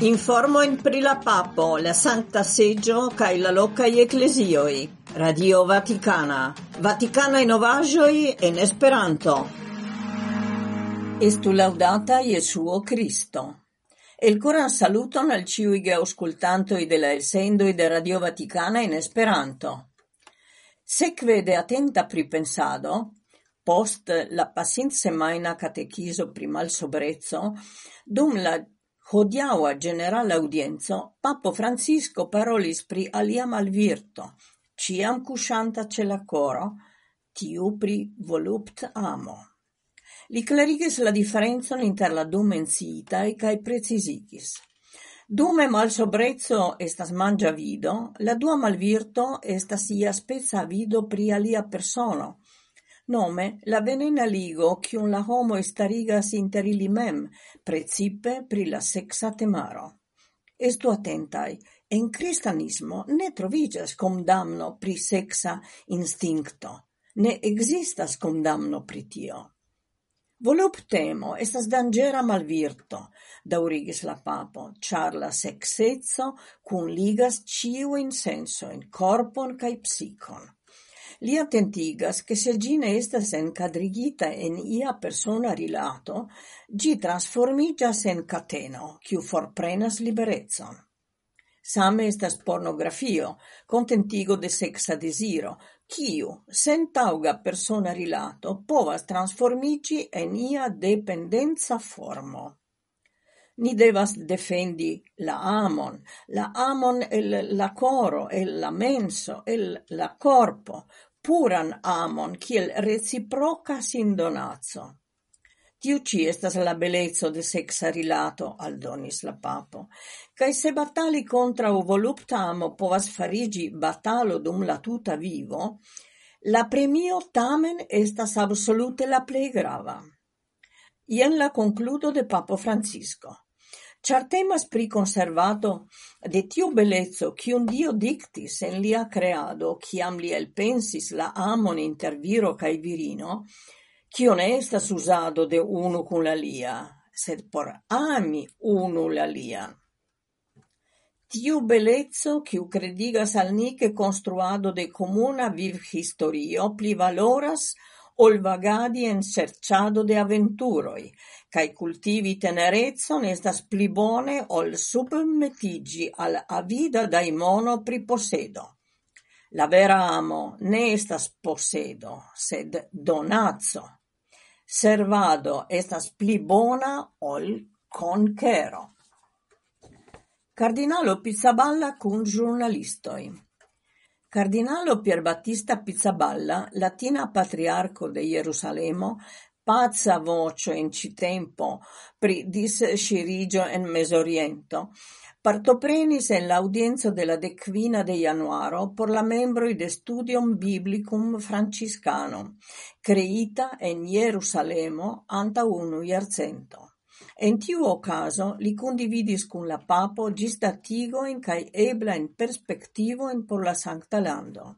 Informojn pri la papo, la santa seggio kaj la locca i ecclesioi. Radio Vaticana. Vaticana Vatikanaj novaĵoj en Esperanto. Estu laudata Jesuo Cristo. El koran saluton al ĉiuj geaŭskultantoj de la elsendoj de Radio Vaticana in Esperanto. Sekve de atenta pripensado, post la passin pasinsemajna katekizo pri sobrezzo, dum la Hodiaŭa generale audienzo, papo Francisco parolis pri alia malvirto, ciam cuscianta ce la coro, tiu pri volupt amo. Li clarigis la diferencon inter la du e cae precisigis. Dume malsobreco estas mangia vido, la dua malvirto estas ia spezza vido pri alia persono, nome la venena ligo cium la homo starigas inter ili mem, precipe pri la sexa temaro. Estu attentai, en cristianismo ne trovigas condamno pri sexa instincto, Ne existas condamno pri tio. Voluptemo estas dangera malvirto, daurigis la papo, char la cio in senso in corpon kai psikon. Li attentigas che se gine estas encadrigita en ia persona rilato, gi transformigas en cateno, quiu forprenas liberezzon. Same estas pornografio, contentigo de sexa desiro, quiu, sen tauga persona rilato, povas transformici en ia dependenza formo ni devas defendi la amon, la amon el la coro, el la menso, el la corpo, puran amon kiel reciproca sindonaco. Tiu ci estas la beleco de sexa rilato, aldonis la papo. cae se batali kontraŭ volupta amo povas farigi batalo dum la tuta vivo, la premio tamen estas absolute la plei grava. Ien la concludo de Papo Francisco char temas pri conservato de tiu beleco, un Dio dictis en lia creado kiam li elpensis la amon inter viro cae virino, kio ne estas usado de unu cun la lia, sed por ami unu la lia. Tiu bellezzo kiu credigas al ni che construado de comuna viv historio pli valoras ol vagadi en cerciado de aventuroi, cae cultivi tenerezon estas pli bone ol submetigi al avida daimono pri posedo. La vera amo ne estas posedo, sed donazzo. Servado estas pli bona ol conquero. Cardinalo Pizzaballa cun giornalistoi. Cardinalo Pier Battista Pizzaballa, latina patriarco de Jerusalemo, pazza voce in ci tempo pri dis scirigio en Mesoriento, partoprenis en l'audienza della decvina de januaro por la membroi de Studium Biblicum Franciscano, creita en Jerusalemo anta unu iarcento. En tiu ocaso li condividis cun la papo gistattigo in kai Ebla in perspectivo in por la Sancta Lando.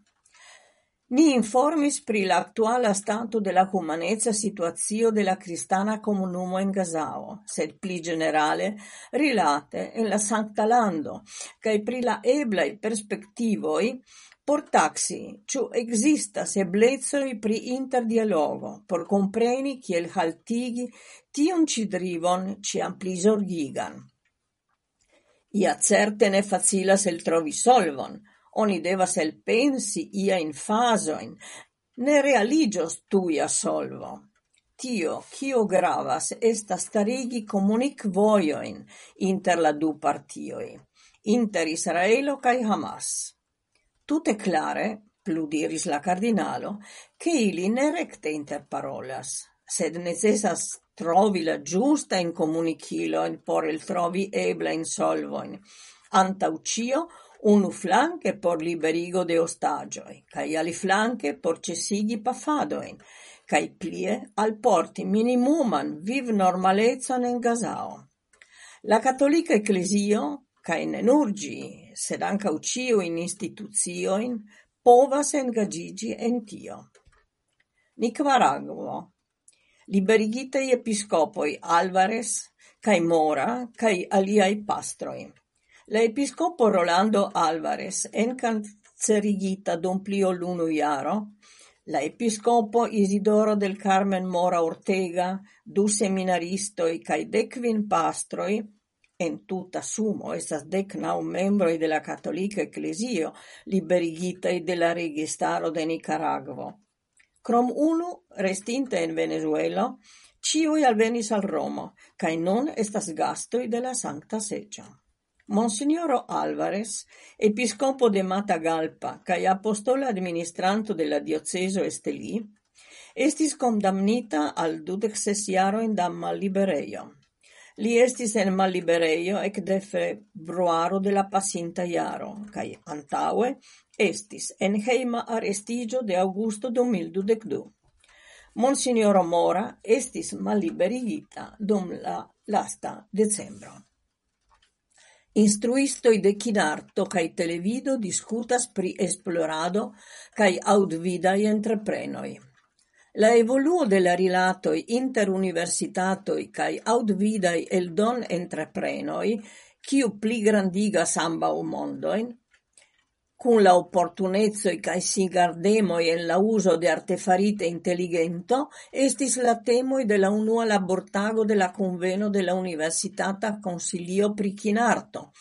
Ni informis pri la actuala stato de la humanezza situazio de la cristana comunumo en Gazao, sed pli generale rilate en la Sancta Lando cae pri la eblaj perspectivoi Por taxi, ciu existas eblezoi pri interdialogo, por compreni kiel haltigi tion ci drivon ci pli zorgigan. Ia certe ne facilas eltrovi solvon, oni devas ia in fazoin ne realigios tuia solvo tio, cio gravas, estas starigi comunic voioin inter la du partioi, inter Israelo cae Hamas. Tute clare, pludiris la cardinalo, che ili ne recte interparolas, sed necessas trovi la giusta in giustajn in por eltrovi ebla in solvoin. Antaucio, unu flanque por liberigo de ostagioi, cae ali flanque por cesigi pafadoin, cae plie alporti minimuman viv normalezon en Gazao. La cattolica ecclesio, cae ne nur ĝi, sed ankaŭ ĉiujn instituciojn povas engagigi en tio. Nikaragvo: Liberigitei episcopoi Alvarez cae Mora cae aliai pastroi. La episcopo Rolando Alvarez, enkancerigita dum plio ol iaro, la episcopo Isidoro del Carmen Mora Ortega, du seminaristoi cae decvin pastroi, en tuta sumo estas dec nau membroi de la Katolika Ecclesio liberigitei de la registaro de Nikaragvo. Krom unu restinte en Venezuelo, ciui alvenis al Romo, cae non estas gastoi de la Sancta Seggio. Monsignoro Alvarez, episcopo de Matagalpa cae apostola administranto de la dioceso Esteli, estis condamnita al dudec sesiaro in da mallibereio. Li estis en malliberejo ekde februaro de la pasinta jaro kaj antaŭe estis en hejma arestiĝo de aŭgusto 2012. Monsignoro Mora estis malliberigita dum la lasta decembro. Instruistoj de kinarto kaj televido diskutas pri esplorado kaj aŭdvidaj entreprenoj. La evoluo de la rilatoi inter universitatoj kaj aŭdvidaj eldon-entreprenoj, kiu pligrandigas ambaŭ mondoin, cun la e cae sigardemoi en la uso de artefarite intelligento, estis la temoi de la unua labortago de conveno de la Universitata Consilio Prichinarto,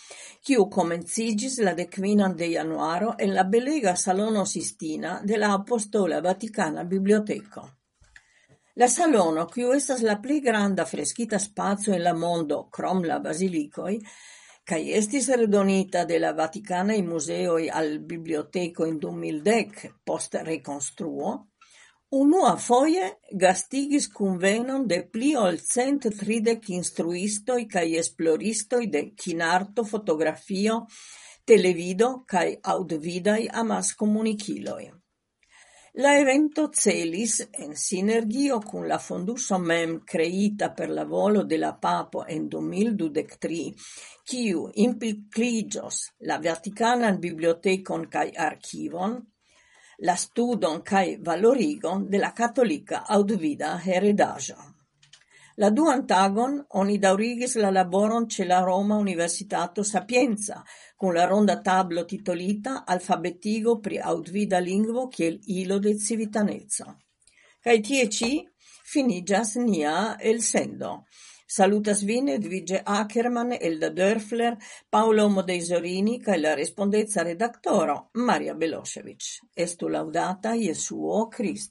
quiu comencigis la decvinan de januaro en la belega Salono Sistina de la Apostola Vaticana Biblioteco. La salono, quiu estas la pli granda freschita spazio in la mondo, crom la basilicoi, cae estis redonita de la Vaticanae Museoi al Biblioteco in 2010 post reconstruo, unua foie gastigis convenon de pli ol cent tridek instruistoj kaj esploristoj de kinarto, fotografio, televido kaj amas amaskomunikiloj. La evento celis, en sinergio con la fonduso mem creita per la volo de la papo en 2023, kiu implikiĝos la Vaticanan Bibliotecon cae Archivon, la studon cae valorigon de la Audvida aŭdvida. La duan tagon oni daurigis la laboron ce la Roma Universitato Sapienza, con la ronda tablo titolita Alfabetigo pri autvida lingvo kiel ilo de civitanezza. Cai tie ci finigas nia el sendo. Salutas vin Edvige Ackerman, Elda Dörfler, Paolo Modeisorini, ca la respondezza redaktoro Maria Belosevic. Estu laudata Jesuo Cristo.